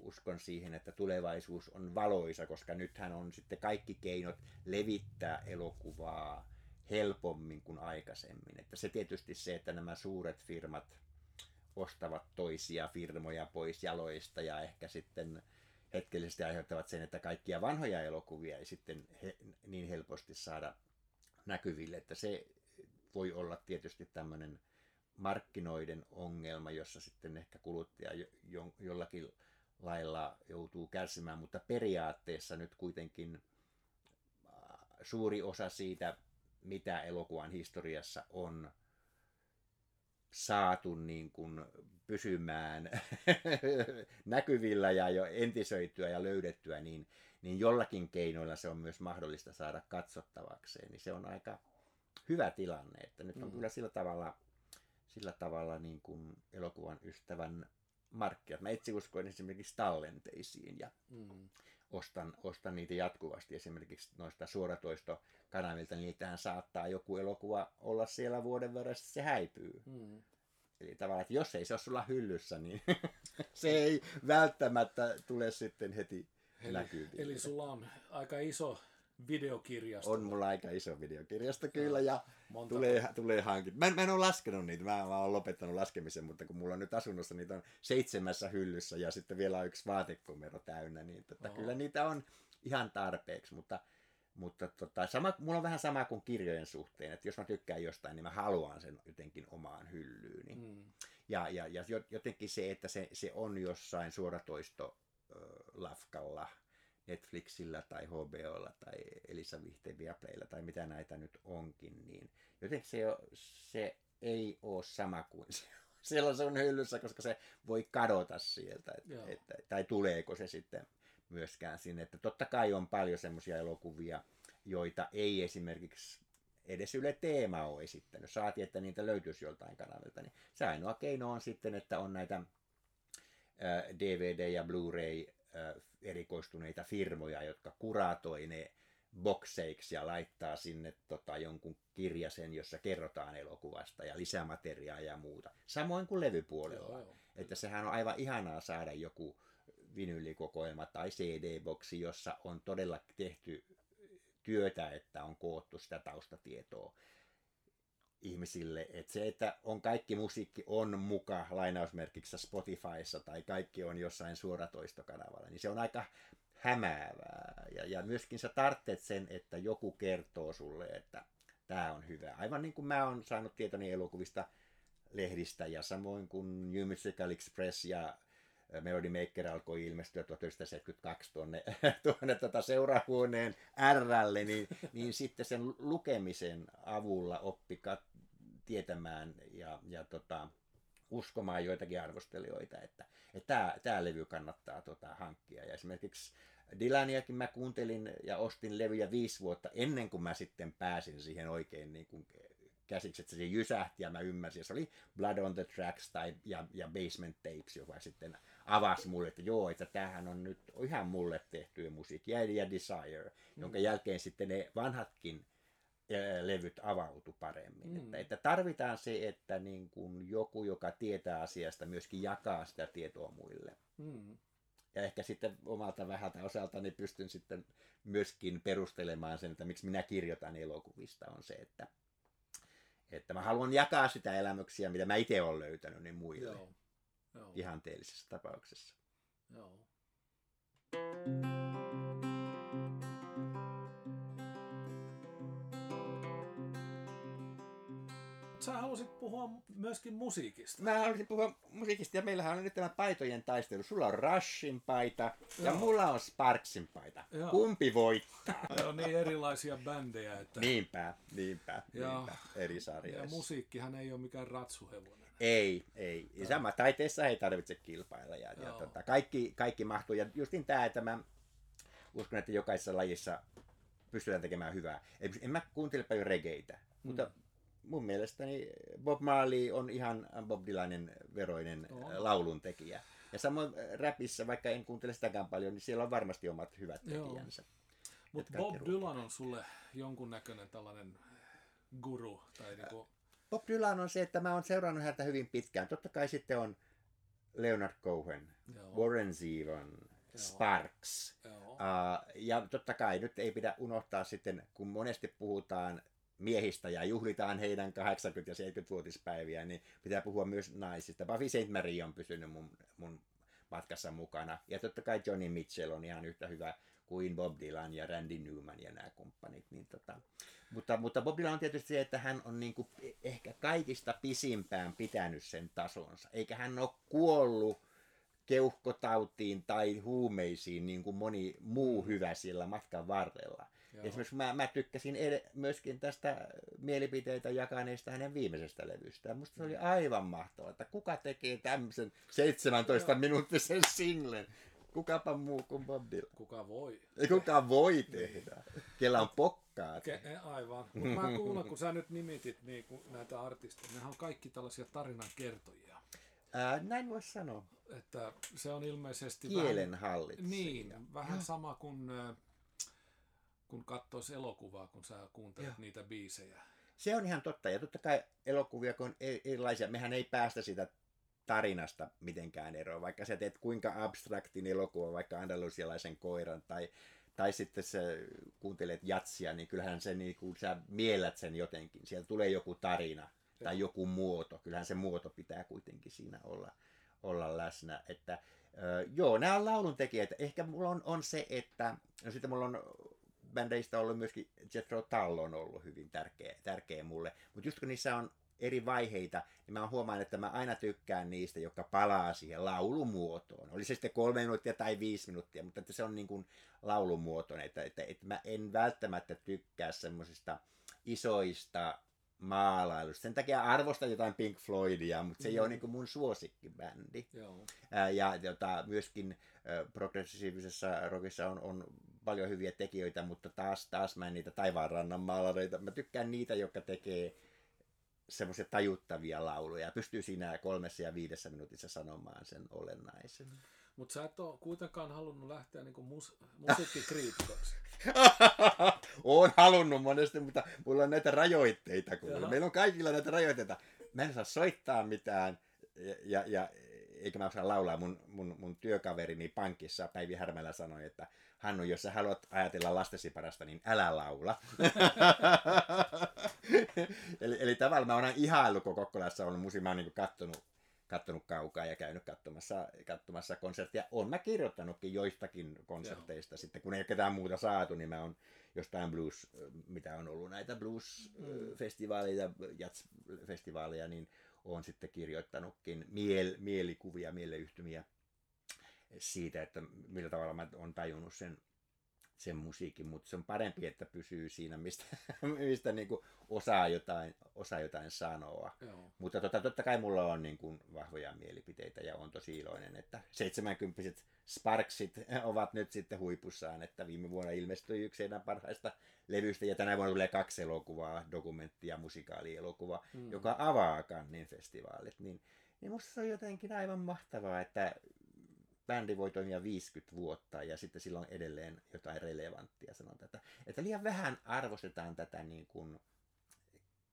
uskon siihen, että tulevaisuus on valoisa, koska nythän on sitten kaikki keinot levittää elokuvaa helpommin kuin aikaisemmin. Että se tietysti se, että nämä suuret firmat ostavat toisia firmoja pois jaloista ja ehkä sitten hetkellisesti aiheuttavat sen, että kaikkia vanhoja elokuvia ei sitten he, niin helposti saada näkyville, että se voi olla tietysti tämmöinen markkinoiden ongelma, jossa sitten ehkä kuluttaja jo, jollakin lailla joutuu kärsimään, mutta periaatteessa nyt kuitenkin suuri osa siitä mitä elokuvan historiassa on saatu niin kuin pysymään näkyvillä ja jo entisöityä ja löydettyä, niin, niin jollakin keinoilla se on myös mahdollista saada katsottavakseen. Niin se on aika hyvä tilanne, että nyt on mm. kyllä sillä tavalla, sillä tavalla niin kuin elokuvan ystävän markkinat. Mä itse uskoin esimerkiksi tallenteisiin ja mm. ostan, ostan niitä jatkuvasti. Esimerkiksi noista suoratoistokanavilta, niin niitähän saattaa joku elokuva olla siellä vuoden verran, se häipyy. Mm. Eli tavallaan, että jos ei se ole sulla hyllyssä, niin se ei välttämättä tule sitten heti eli, näkyviin. Eli sulla on aika iso videokirjasto. On mulla aika iso videokirjasto kyllä ja Monta tulee, tulee hankit. Mä, mä en ole laskenut niitä, mä, mä oon lopettanut laskemisen, mutta kun mulla on nyt asunnossa niitä on seitsemässä hyllyssä ja sitten vielä on yksi vaatekomero täynnä, niin tota, kyllä niitä on ihan tarpeeksi, mutta mutta tota, sama, mulla on vähän sama kuin kirjojen suhteen, että jos mä tykkään jostain, niin mä haluan sen jotenkin omaan hyllyyni. Mm. Ja, ja, ja jotenkin se, että se, se on jossain suoratoisto lafkalla, Netflixillä tai HBOlla tai Elisa Vihteen Viaplaylla tai mitä näitä nyt onkin, niin jotenkin se, se ei ole sama kuin se siellä on hyllyssä, koska se voi kadota sieltä, että, että, tai tuleeko se sitten myöskään sinne. Että totta kai on paljon semmoisia elokuvia, joita ei esimerkiksi edes Yle Teema ole esittänyt. Saati, että niitä löytyisi joltain kanavilta. Niin se ainoa keino on sitten, että on näitä DVD- ja Blu-ray erikoistuneita firmoja, jotka kuratoi ne bokseiksi ja laittaa sinne tota, jonkun kirjasen, jossa kerrotaan elokuvasta ja lisämateriaalia ja muuta. Samoin kuin levypuolella. Joo, joo. Että sehän on aivan ihanaa saada joku vinyylikokoelma tai CD-boksi, jossa on todella tehty työtä, että on koottu sitä taustatietoa ihmisille. Että se, että on kaikki musiikki on muka lainausmerkissä Spotifyssa tai kaikki on jossain suoratoistokanavalla, niin se on aika hämäävää. Ja, ja myöskin sä tarvitset sen, että joku kertoo sulle, että tämä on hyvä. Aivan niin kuin mä oon saanut tietoni elokuvista lehdistä ja samoin kuin New Musical Express ja Melody Maker alkoi ilmestyä 1972 tuonne, tuonne tota seurahuoneen Rlle, niin, niin sitten sen lukemisen avulla oppi kat- tietämään ja, ja tota, uskomaan joitakin arvostelijoita, että, että tämä levy kannattaa tota, hankkia. Ja esimerkiksi Dylaniakin mä kuuntelin ja ostin levyjä viisi vuotta ennen kuin mä sitten pääsin siihen oikein niin kuin käsiksi, että se jysähti ja mä ymmärsin. Se oli Blood on the Tracks tai, ja, ja Basement Tapes, joka sitten avasi mulle, että joo, että tämähän on nyt ihan mulle tehtyä musiikkia ja Desire, mm. jonka jälkeen sitten ne vanhatkin levyt avautu paremmin. Mm. Että, että tarvitaan se, että niin kuin joku, joka tietää asiasta, myöskin jakaa sitä tietoa muille. Mm. Ja ehkä sitten omalta vähältä osaltani pystyn sitten myöskin perustelemaan sen, että miksi minä kirjoitan elokuvista, on se, että, että mä haluan jakaa sitä elämyksiä, mitä mä itse olen löytänyt, niin muille. Joo. Joo. Ihanteellisessa tapauksessa. Joo. sä halusit puhua myöskin musiikista. Mä halusin puhua musiikista ja meillähän on nyt tämä paitojen taistelu. Sulla on Rushin paita Joo. ja mulla on Sparksin paita. Joo. Kumpi voittaa? Ne on niin erilaisia bändejä. Että... Niinpä, niinpä, ja, niinpä. Eri sarjoissa. Ja musiikkihan ei ole mikään ratsuhevonen. Ei, ei. Ja sama taiteessa ei tarvitse kilpailla. Ja, ja tota, kaikki, kaikki mahtuu. Ja justin tämä, että mä uskon, että jokaisessa lajissa pystytään tekemään hyvää. En mä kuuntele paljon regeitä, mm. mutta mun mielestäni Bob Marley on ihan Bob Dylanin veroinen oh. lauluntekijä. Ja samoin räpissä, vaikka en kuuntele sitäkään paljon, niin siellä on varmasti omat hyvät tekijänsä. Mutta Bob. Dylan on sulle jonkunnäköinen tällainen guru? Tai niinku... Bob Dylan on se, että mä oon seurannut häntä hyvin pitkään. Totta kai sitten on Leonard Cohen, Joo. Warren Zevon. Sparks. Joo. Uh, ja totta kai nyt ei pidä unohtaa sitten, kun monesti puhutaan miehistä ja juhlitaan heidän 80- ja 70-vuotispäiviä, niin pitää puhua myös naisista. Buffy St. Marie on pysynyt mun, mun matkassa mukana. Ja totta kai Johnny Mitchell on ihan yhtä hyvä kuin Bob Dylan ja Randy Newman ja nämä kumppanit. Niin tota, mutta, mutta Bob Dylan on tietysti se, että hän on niin kuin ehkä kaikista pisimpään pitänyt sen tasonsa. Eikä hän ole kuollut keuhkotautiin tai huumeisiin niin kuin moni muu hyvä sillä matkan varrella. Joo. Esimerkiksi mä, mä tykkäsin ed- myöskin tästä mielipiteitä jakaneesta hänen viimeisestä levystään. Musta se oli aivan mahtavaa, että kuka tekee tämmöisen 17 minuuttisen singlen. Kukapa muu kuin Bob Dylan. Kuka voi. Kuka voi tehdä. Kellä on pokkaa. Ke- e, aivan. Mutta mä kuulen, kun sä nyt nimitit niin kun näitä artisteja, nehän on kaikki tällaisia tarinan kertojia. Ää, näin voisi sanoa. Että se on ilmeisesti Kielen vähän, niin, vähän sama kuin kun katsoisi elokuvaa, kun sä kuuntelet Joo. niitä biisejä. Se on ihan totta. Ja totta kai elokuvia, kun on e- erilaisia, mehän ei päästä sitä tarinasta mitenkään eroon. Vaikka sä teet kuinka abstraktin elokuva, vaikka andalusialaisen koiran tai, tai sitten sä kuuntelet jatsia, niin kyllähän se, niin kun sä miellät sen jotenkin. Sieltä tulee joku tarina tai joku muoto. Kyllähän se muoto pitää kuitenkin siinä olla, olla läsnä. Että, joo, nämä on lauluntekijät. Ehkä mulla on, on se, että no sitten mulla on bändeistä ollut myöskin Jethro Tull on ollut hyvin tärkeä, tärkeä mulle. Mutta just kun niissä on eri vaiheita, niin mä huomaan, että mä aina tykkään niistä, jotka palaa siihen laulumuotoon. Oli se sitten kolme minuuttia tai viisi minuuttia, mutta että se on niin kuin laulumuotoinen. Että, että, että mä en välttämättä tykkää semmoisista isoista maalailusta. Sen takia arvostan jotain Pink Floydia, mutta se ei Mm. ole niin kuin mun suosikkibändi. Joo. Ja jota, myöskin progressiivisessa rockissa on, on paljon hyviä tekijöitä, mutta taas, taas mä en niitä taivaanrannan maalareita. Mä tykkään niitä, jotka tekee semmoisia tajuttavia lauluja ja pystyy siinä kolmessa ja viidessä minuutissa sanomaan sen olennaisen. Mutta sä et ole kuitenkaan halunnut lähteä niinku mus- musiikkikriitikoksi. Oon halunnut monesti, mutta mulla on näitä rajoitteita. Jaha. meillä on kaikilla näitä rajoitteita. Mä en saa soittaa mitään ja, ja, ja eikä mä osaa laulaa. Mun, mun, mun työkaverini pankissa Päivi Härmälä sanoi, että Hannu, jos sä haluat ajatella lastesi parasta, niin älä laula. eli, eli tavallaan mä oon ihaillut, kun Kokkolassa on musi, mä oon niin kattonut, kattonut kaukaa ja käynyt katsomassa, katsomassa konserttia. On mä kirjoittanutkin joistakin konserteista. Sitten kun ei ole ketään muuta saatu, niin mä oon jostain blues, mitä on ollut näitä blues-festivaaleja, jazz-festivaaleja, niin on sitten kirjoittanutkin miel, mielikuvia, mieleyhtymiä siitä, että millä tavalla mä oon tajunnut sen, sen musiikin, mutta se on parempi, että pysyy siinä, mistä, mistä niin kuin osaa, jotain, osaa jotain sanoa. Joo. Mutta tota, totta kai mulla on niin kuin vahvoja mielipiteitä ja on tosi iloinen, että 70 Sparksit ovat nyt sitten huipussaan, että viime vuonna ilmestyi yksi heidän parhaista levyistä ja tänä vuonna tulee kaksi elokuvaa, dokumentti- ja musikaalielokuva, Mm. joka avaa Cannesin festivaalit. Niin, niin musta se on jotenkin aivan mahtavaa, että bändi voi toimia 50 vuotta ja sitten silloin edelleen jotain relevanttia sanotaan, että, että liian vähän arvostetaan tätä niin kuin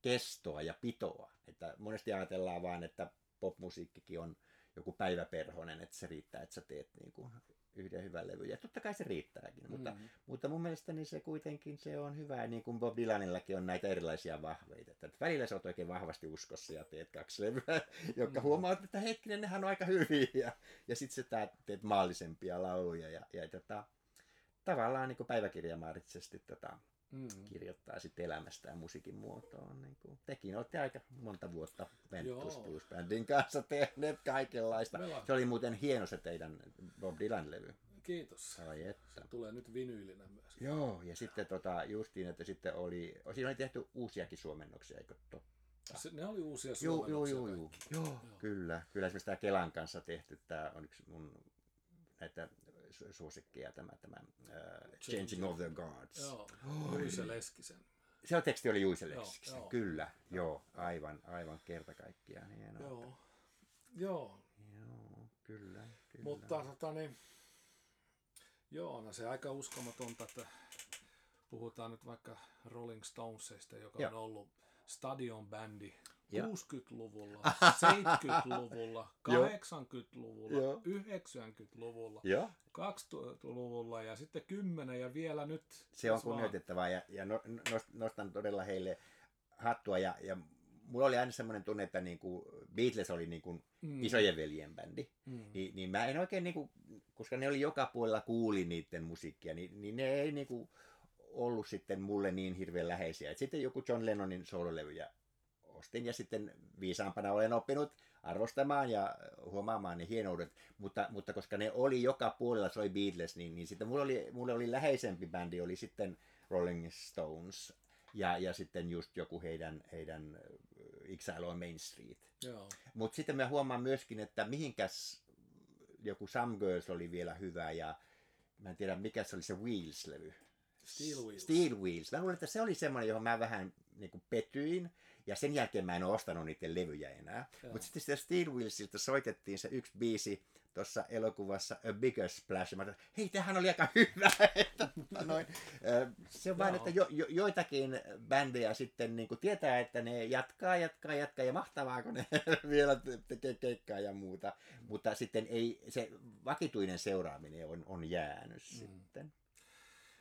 kestoa ja pitoa. Että monesti ajatellaan vaan, että popmusiikkikin on joku päiväperhonen, että se riittää, että sä teet niin kuin yhden hyvän levyn. Ja totta kai se riittääkin, mutta, Mm. mutta mun mielestäni se kuitenkin se on hyvä, niin kuin Bob Dylanillakin on näitä erilaisia vahveita. Että välillä sä oot oikein vahvasti uskossa ja teet kaksi levyä, jotka Mm. huomaat, että hetkinen, nehän on aika hyviä. Ja, ja sitten sä teet maallisempia lauluja ja, ja tota, tavallaan niin päiväkirjamaaritsesti tota, Mm. kirjoittaa sitten elämästään musiikin muotoon. Niin kuin. Tekin olette aika monta vuotta Ventus Joo. Blues Bandin kanssa tehneet kaikenlaista. Meillä- Se oli muuten hieno se teidän Bob Dylan-levy. Kiitos. Ai että. Se tulee nyt vinyylinä myös. Joo, ja sitten tota, justiin, että sitten oli, siinä oli tehty uusiakin suomennoksia, eikö totta? Se, ne oli uusia Joo, joo, joo, joo. kaikki. joo. Kyllä, kyllä esimerkiksi tämä Kelan kanssa tehty, tämä on yksi mun näitä suosikkeja, tämä, tämä uh, Changing of the Guards. Joo. Juise Leskisen. Se on teksti oli Juise Joo, Leskisen. joo. Kyllä, joo, aivan, aivan kerta kaikkiaan hienoa. Joo. Joo, Joo, kyllä, kyllä. mutta tota niin, joo, no se aika uskomatonta, että puhutaan nyt vaikka Rolling Stonesista, joka Joo. on ollut stadionbändi Joo. 60-luvulla, 70-luvulla, Joo. 80-luvulla, Joo. 90-luvulla, Joo, 2000-luvulla ja sitten 10 ja vielä nyt. se on kunnioitettavaa ja, ja no- nost- nostan todella heille hattua ja, ja mulla oli aina semmoinen tunne, että niin kuin Beatles oli niin kuin Mm. isojen veljen bändi. Mm. Niin, niin mä en oikein, niin kuin, koska ne oli joka puolella kuuli niiden musiikkia, niin, niin ne ei niin kuin, ollut sitten mulle niin hirveän läheisiä. Et sitten joku John Lennonin soololevyjä ostin ja sitten viisaampana olen oppinut arvostamaan ja huomaamaan ne hienoudet, mutta, mutta koska ne oli joka puolella, soi Beatles, niin, niin sitten mulle oli, mulle oli läheisempi bändi, oli sitten Rolling Stones ja, ja sitten just joku heidän, heidän äh, Exile on Main Street. Mutta sitten mä huomaan myöskin, että mihinkäs joku Some Girls oli vielä hyvä ja mä en tiedä mikä se oli se Wheels-levy. Steel Wheels. Steel Wheels. Mä luulen, että se oli semmoinen, johon mä vähän niin kuin petyin. Ja sen jälkeen mä en ole ostanut niiden levyjä enää. Mutta sitten sitä Steel Wheelsilta soitettiin se yksi biisi tuossa elokuvassa A Bigger Splash. Mä ajattelin, hei, tämähän oli aika hyvä. että, tota noin, se on vain, että jo, jo, joitakin bändejä sitten niin kuin tietää, että ne jatkaa, jatkaa, jatkaa ja mahtavaa, kun ne vielä tekee keikkaa ja muuta. Mm. Mutta sitten ei, se vakituinen seuraaminen on, on jäänyt mm. sitten.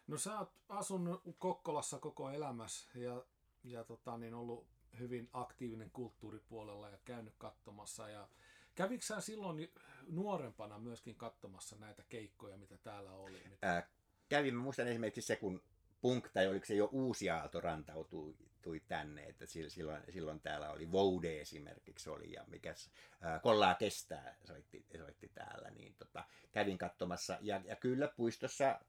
No sä oot asunut Kokkolassa koko elämässä ja, ja tota, niin ollut hyvin aktiivinen kulttuuripuolella ja käynyt katsomassa. Ja kävikö silloin nuorempana myöskin katsomassa näitä keikkoja, mitä täällä oli? Mitä... Ää, kävin, muistan esimerkiksi se, kun Punk, tai oliko se jo uusi aalto rantautui tui tänne, että silloin, silloin täällä oli Voude esimerkiksi oli, ja mikäs ää, Kollaa kestää soitti, soitti täällä, niin tota, kävin katsomassa, ja, ja kyllä puistossa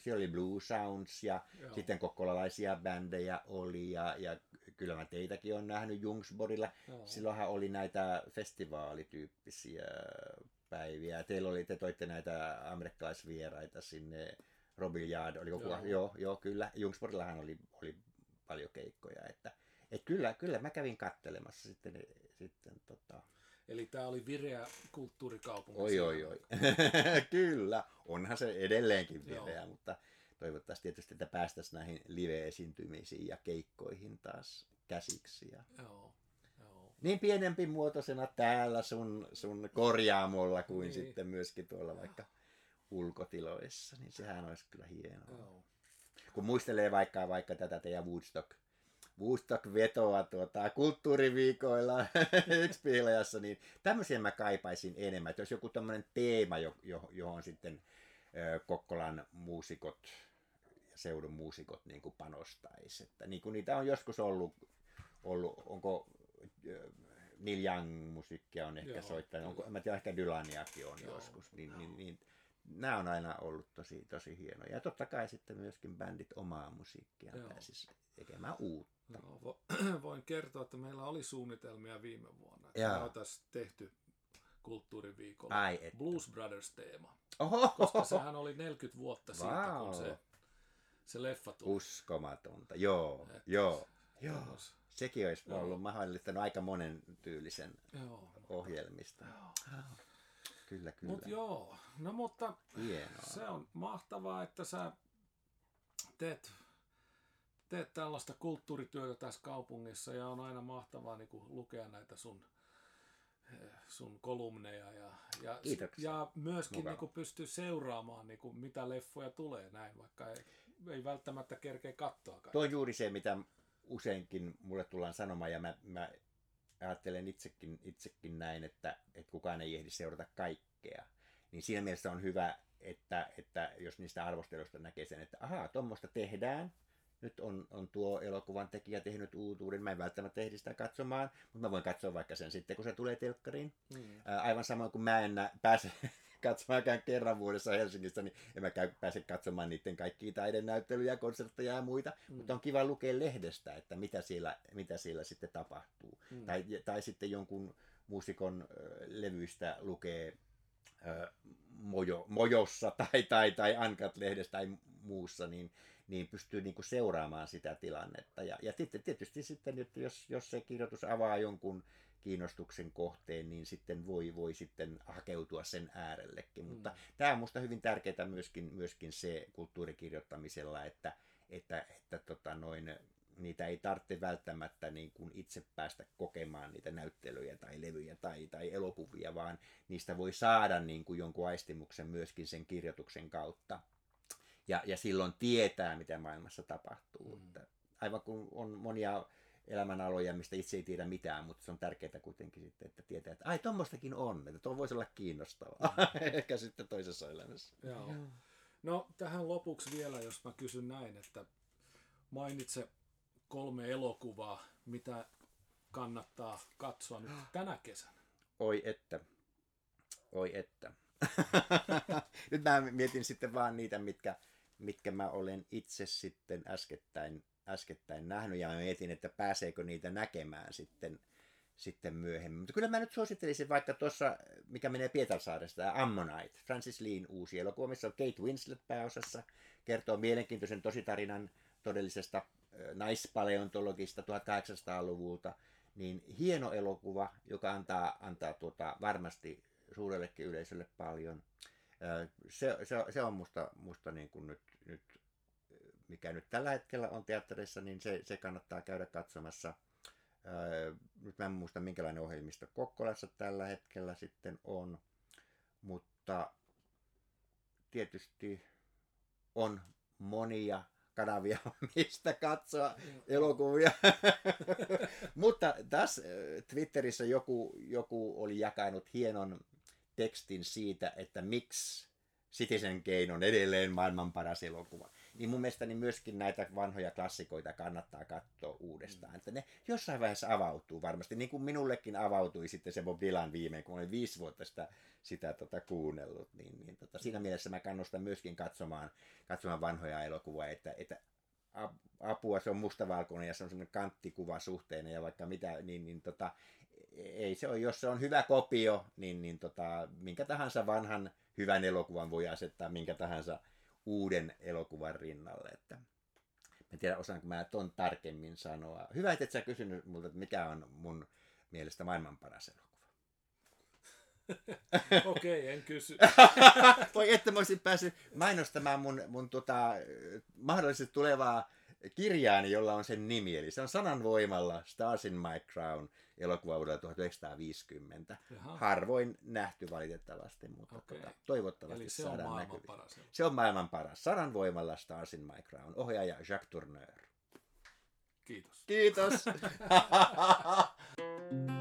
siellä oli Blue Sounds ja Joo. sitten kokkolalaisia bändejä oli ja, ja kyllä mä teitäkin on nähnyt Jungsborilla. Joo. Silloinhan oli näitä festivaalityyppisiä päiviä. Teillä oli, te toitte näitä amerikkalaisvieraita sinne Robiljard, oliko joo. joo, joo, kyllä. Jungsborillahan oli, oli paljon keikkoja, että et kyllä, kyllä mä kävin kattelemassa sitten, sitten tota... Eli tämä oli vireä kulttuurikaupunki. Oi, oi, oi. kyllä, onhan se edelleenkin vireä, Joo. mutta toivottavasti tietysti, että päästäisiin näihin live-esiintymisiin ja keikkoihin taas käsiksi. Ja... Joo. Joo. Niin pienempi muotoisena täällä sun, sun korjaamolla kuin niin. sitten myöskin tuolla vaikka ulkotiloissa, niin sehän olisi kyllä hienoa. Joo. Kun muistelee vaikka, vaikka tätä teidän Woodstock Woodstock-vetoa tuota, kulttuuriviikoilla Expiilajassa, niin tämmöisiä mä kaipaisin enemmän. Että jos joku tämmöinen teema, johon sitten Kokkolan muusikot ja seudun muusikot niin kuin panostaisi. Että niin kuin niitä on joskus ollut, ollut onko Neil Young musiikkia on ehkä Joo, soittanut, onko, mä tiedän, ehkä Dylaniakin on Joo, joskus, niin, niin, niin, nämä on aina ollut tosi, tosi hienoja. Ja totta kai sitten myöskin bändit omaa musiikkia pääsisi tekemään uutta. No, voin kertoa, että meillä oli suunnitelmia viime vuonna. Että me oltaisiin tehty kulttuuriviikolla Ai että. Blues Brothers-teema. Oho. Koska sehän oli 40 vuotta wow. siitä, kun se, se leffa tuli. Uskomatonta, joo, Et, joo. joo. Sekin olisi joo. ollut mahdollistanut aika monen tyylisen joo. ohjelmista. Joo. Kyllä, kyllä. Mut joo, no mutta Hienoa. se on mahtavaa, että sä teet teet tällaista kulttuurityötä tässä kaupungissa ja on aina mahtavaa niin kuin lukea näitä sun, sun kolumneja ja, ja, ja myöskin niin kuin pystyy seuraamaan niin kuin mitä leffoja tulee näin, vaikka ei, ei välttämättä kerkeä katsoa. Tuo on juuri se, mitä useinkin mulle tullaan sanomaan ja mä, mä ajattelen itsekin, itsekin näin, että, että kukaan ei ehdi seurata kaikkea. Niin siinä mielessä on hyvä, että, että jos niistä arvosteluista näkee sen, että ahaa, tuommoista tehdään, nyt on, on tuo elokuvan tekijä tehnyt uutuuden. Mä en välttämättä ehdi sitä katsomaan, mutta mä voin katsoa vaikka sen sitten, kun se tulee telkkariin. Mm. Ää, aivan samoin kuin mä en pääse katsomaan kerran vuodessa Helsingissä, niin en mä käy, pääse katsomaan niiden kaikkia taidenäyttelyjä, konsertteja ja muita. Mm. Mutta on kiva lukea lehdestä, että mitä siellä, mitä siellä sitten tapahtuu. Mm. Tai, tai sitten jonkun muusikon levyistä lukee mojo, mojossa tai, tai, tai Uncut-lehdestä tai muussa, niin niin pystyy niin kuin seuraamaan sitä tilannetta. Ja, ja tietysti sitten, että jos, jos se kirjoitus avaa jonkun kiinnostuksen kohteen, niin sitten voi, voi sitten hakeutua sen äärellekin. Mm. Mutta tämä on minusta hyvin tärkeää myöskin, myöskin se kulttuurikirjoittamisella, että, että, että tota noin, niitä ei tarvitse välttämättä niin kuin itse päästä kokemaan niitä näyttelyjä tai levyjä tai, tai elokuvia, vaan niistä voi saada niin kuin jonkun aistimuksen myöskin sen kirjoituksen kautta ja, ja silloin tietää, mitä maailmassa tapahtuu. Mm. Että aivan kun on monia elämänaloja, mistä itse ei tiedä mitään, mutta se on tärkeää kuitenkin sitten, että tietää, että ai tuommoistakin on, että tuo voisi olla kiinnostavaa, mm. ehkä sitten toisessa elämässä. Joo. No tähän lopuksi vielä, jos mä kysyn näin, että mainitse kolme elokuvaa, mitä kannattaa katsoa nyt tänä kesänä. Oi että, oi että. nyt mä mietin sitten vaan niitä, mitkä, mitkä mä olen itse sitten äskettäin, äskettäin nähnyt ja mietin, että pääseekö niitä näkemään sitten, sitten myöhemmin. Mutta kyllä mä nyt suosittelisin vaikka tuossa, mikä menee Pietarsaaresta, Ammonite, Francis Lean uusi elokuva, missä on Kate Winslet pääosassa, kertoo mielenkiintoisen tositarinan todellisesta naispaleontologista 1800-luvulta, niin hieno elokuva, joka antaa, antaa tuota, varmasti suurellekin yleisölle paljon. Se, se, se on musta, musta niin kuin nyt, nyt, mikä nyt tällä hetkellä on teatterissa, niin se, se kannattaa käydä katsomassa. Nyt mä en muista minkälainen ohjelmisto Kokkolassa tällä hetkellä sitten on, mutta tietysti on monia kanavia, mistä katsoa elokuvia. Mutta tässä Twitterissä joku, joku oli jakanut hienon tekstin siitä, että miksi Citizen Kane on edelleen maailman paras elokuva. Niin mun mielestäni myöskin näitä vanhoja klassikoita kannattaa katsoa uudestaan. Mm. Että ne jossain vaiheessa avautuu varmasti, niin kuin minullekin avautui sitten se Bob Dylan viimein, kun olin viisi vuotta sitä, sitä tota, kuunnellut. Niin, niin tota, siinä mielessä mä kannustan myöskin katsomaan, katsomaan vanhoja elokuvia, että, että apua, se on mustavalkoinen ja se on semmoinen kanttikuva suhteinen ja vaikka mitä, niin, niin tota, ei se ole, jos se on hyvä kopio, niin, niin tota, minkä tahansa vanhan hyvän elokuvan voi asettaa minkä tahansa uuden elokuvan rinnalle. Että, en tiedä, osaanko mä ton tarkemmin sanoa. Hyvä, että et sä kysynyt multa, että mikä on mun mielestä maailman paras elokuva. Okei, okay, en kysy. Voi että mä olisin päässyt mainostamaan mun, mun tota, mahdollisesti tulevaa kirjaani, jolla on sen nimi. Eli se on sanan voimalla Stars in My Crown elokuva vuodelta 1950. Jaha. Harvoin nähty valitettavasti, mutta okay. tota, toivottavasti Eli se saadaan on näkyviin. paras. Se on maailman paras. Sanan voimalla Stars in My Crown. Ohjaaja Jacques Tourneur. Kiitos. Kiitos.